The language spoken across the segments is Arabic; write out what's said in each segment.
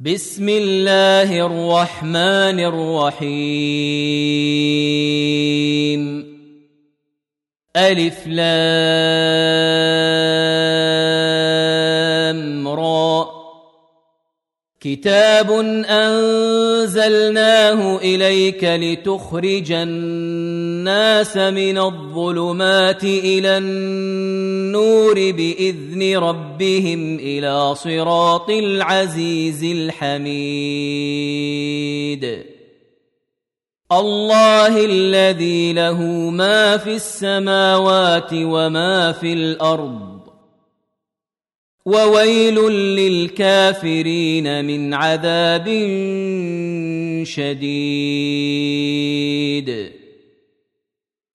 بسم الله الرحمن الرحيم. ألف لام را. كتاب أنزلناه إليك لتخرج الناس من الظلمات إلى النور بإذن ربهم إلى صراط العزيز الحميد. الله الذي له ما في السماوات وما في الأرض. وويل للكافرين من عذاب شديد.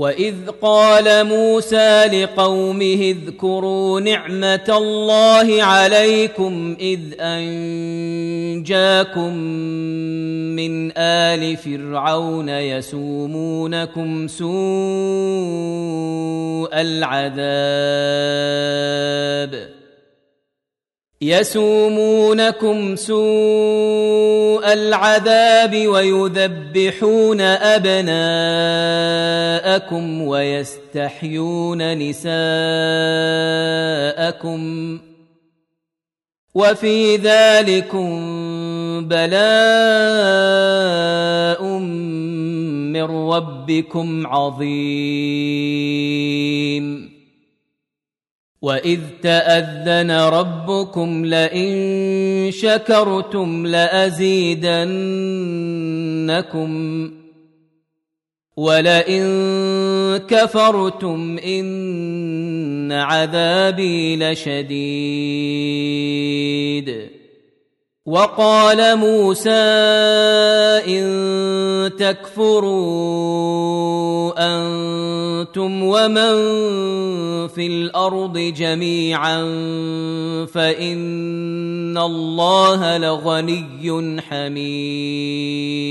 واذ قال موسى لقومه اذكروا نعمه الله عليكم اذ انجاكم من ال فرعون يسومونكم سوء العذاب يسومونكم سوء العذاب ويذبحون أبناءكم ويستحيون نساءكم وفي ذلكم بلاء من ربكم عظيم واذ تاذن ربكم لئن شكرتم لازيدنكم ولئن كفرتم ان عذابي لشديد وقال موسى إن تكفروا أنتم ومن في الأرض جميعا فإن الله لغني حميد.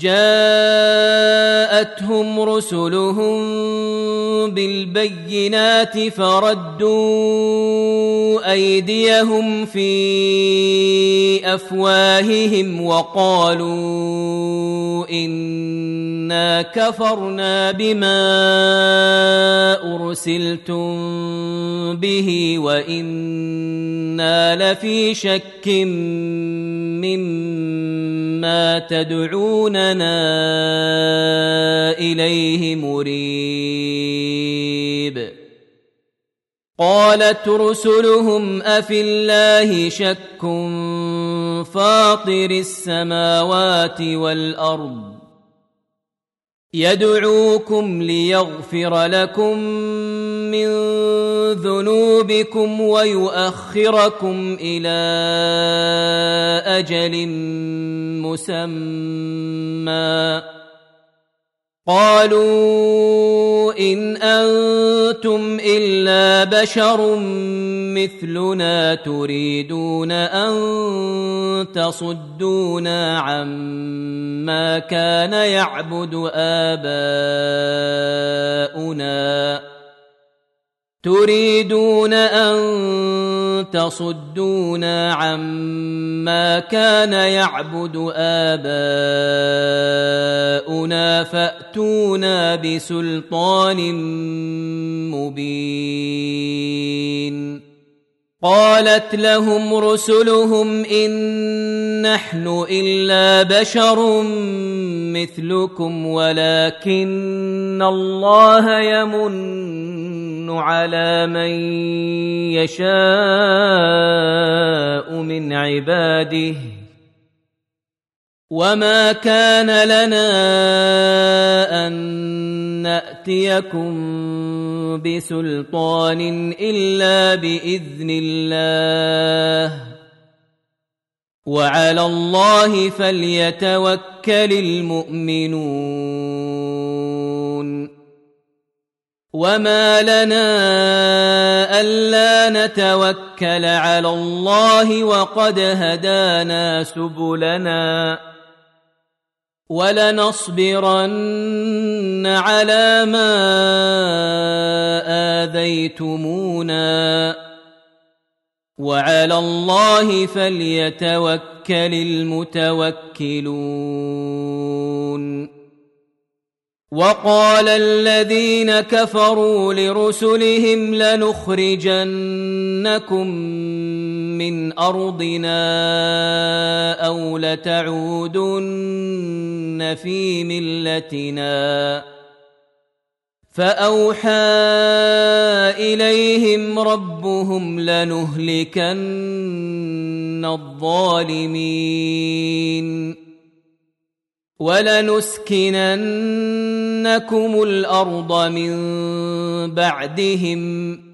جاءتهم رسلهم بالبينات فردوا أيديهم في أفواههم وقالوا انا كفرنا بما ارسلتم به وأنا لفي شك مما تدعوننا اليه مريب قالت رسلهم افي الله شك فاطر السماوات والارض يدعوكم ليغفر لكم من ذنوبكم ويؤخركم إلى أجل مسمى. قالوا إن أنتم إلا بشر مثلنا تريدون أن تصدونا عما كان يعبد آباؤنا تريدون أن تصدونا عما كان يعبد اباؤنا فاتونا بسلطان مبين قالت لهم رسلهم ان نحن الا بشر مثلكم ولكن الله يمن على من يشاء من عباده وما كان لنا ان ناتيكم بسلطان الا باذن الله وعلى الله فليتوكل المؤمنون وما لنا الا نتوكل على الله وقد هدانا سبلنا ولنصبرن على ما آذيتمونا. وعلى الله فليتوكل المتوكلون. وقال الذين كفروا لرسلهم لنخرجنكم من أرضنا أو لتعودن في ملتنا. فأوحى إليهم ربهم لنهلكن الظالمين. ولنسكننكم الأرض من بعدهم.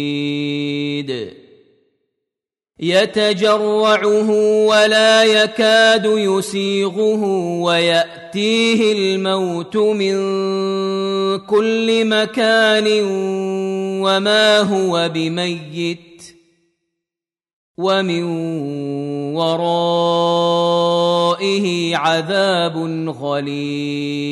يتجرعه ولا يكاد يسيغه ويأتيه الموت من كل مكان وما هو بميت ومن ورائه عذاب غليظ.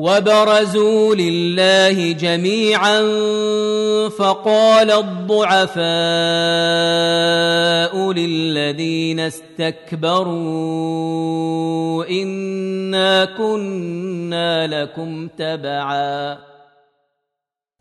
وبرزوا لله جميعا فقال الضعفاء للذين استكبروا إنا كنا لكم تبعا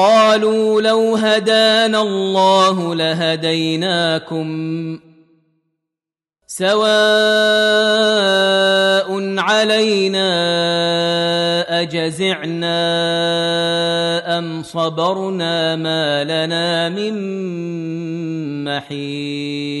قالوا لو هدانا الله لهديناكم سواء علينا أجزعنا أم صبرنا ما لنا من محيص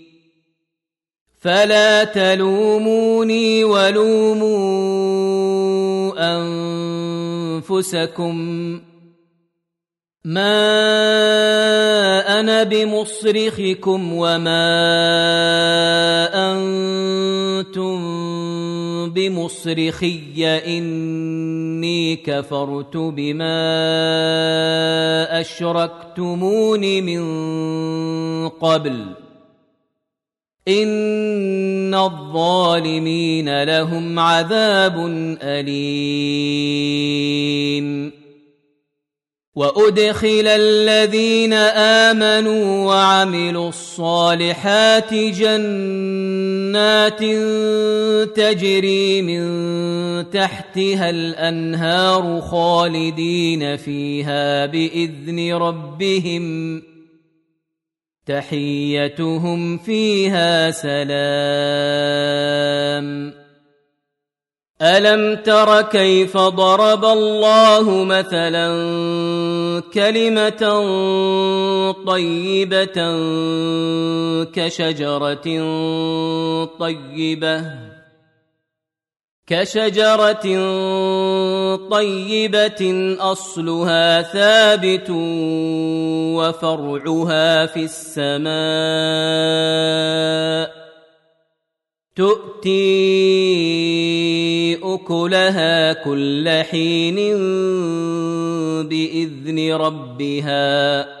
فلا تلوموني ولوموا أنفسكم. ما أنا بمصرخكم وما أنتم بمصرخي. إني كفرت بما أشركتمون من قبل. ان الظالمين لهم عذاب اليم. وادخل الذين امنوا وعملوا الصالحات جنات تجري من تحتها الانهار خالدين فيها باذن ربهم تحيتهم فيها سلام. ألم تر كيف ضرب الله مثلا كلمة طيبة كشجرة طيبة؟ كشجرة طيبة أصلها ثابت وفرعها في السماء. تؤتي أكلها كل حين بإذن ربها.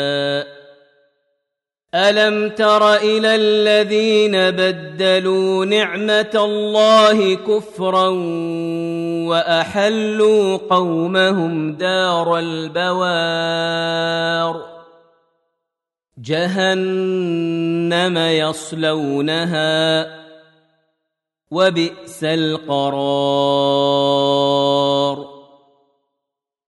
الم تر إلى الذين بدلوا نعمه الله كفرا واحلوا قومهم دار البوار جهنم يصلونها وبئس القرار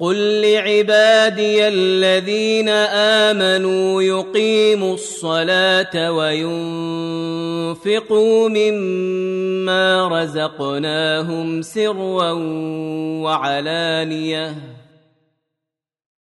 قل لعبادي الذين امنوا يقيموا الصلاه وينفقوا مما رزقناهم سرا وعلانيه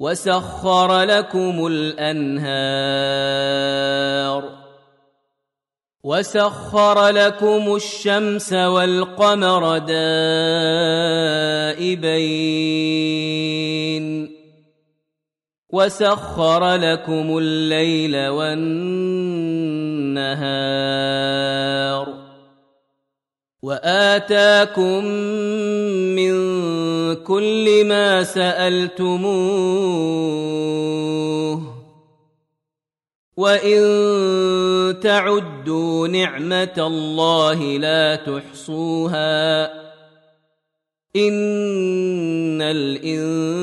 وسخر لكم الأنهار وسخر لكم الشمس والقمر دائبين وسخر لكم الليل والنهار وآتاكم كل ما سألتموه وإن تعدوا نعمة الله لا تحصوها إن الإنسان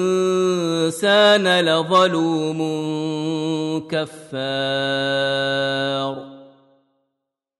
لظلوم كفار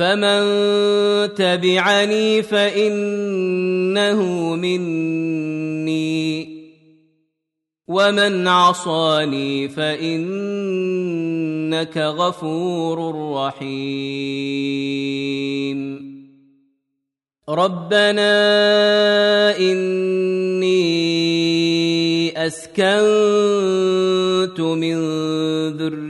فمن تبعني فانه مني ومن عصاني فانك غفور رحيم ربنا اني اسكنت من ذريتي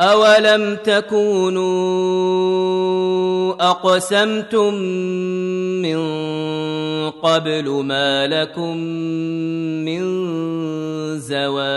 اولم تكونوا اقسمتم من قبل ما لكم من زوال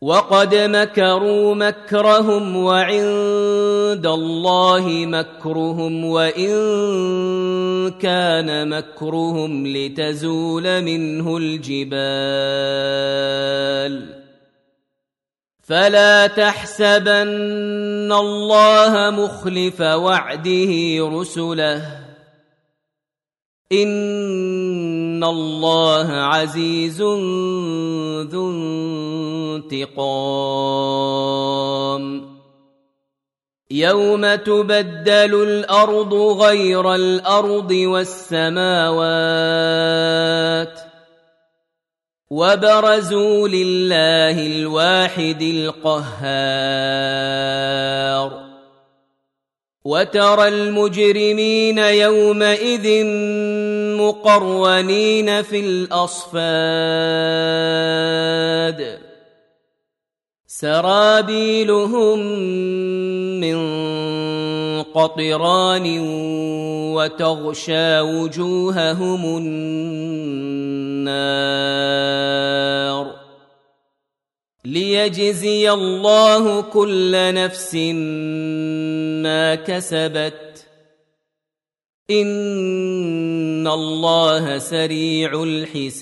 وقد مكروا مكرهم وعند الله مكرهم وإن كان مكرهم لتزول منه الجبال. فلا تحسبن الله مخلف وعده رسله. ان الله عزيز ذو انتقام يوم تبدل الأرض غير الأرض والسماوات وبرزوا لله الواحد القهار وترى المجرمين يومئذ مقرونين في الأصفاد. سرابيلهم من قطران وتغشى وجوههم النار. ليجزي الله كل نفس ما كسبت. ان الله سريع الحساب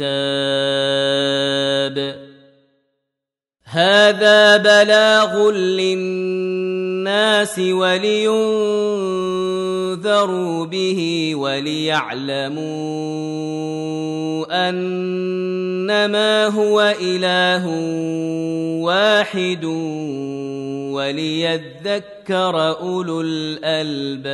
هذا بلاغ للناس ولينذروا به وليعلموا انما هو اله واحد وليذكر اولو الالباب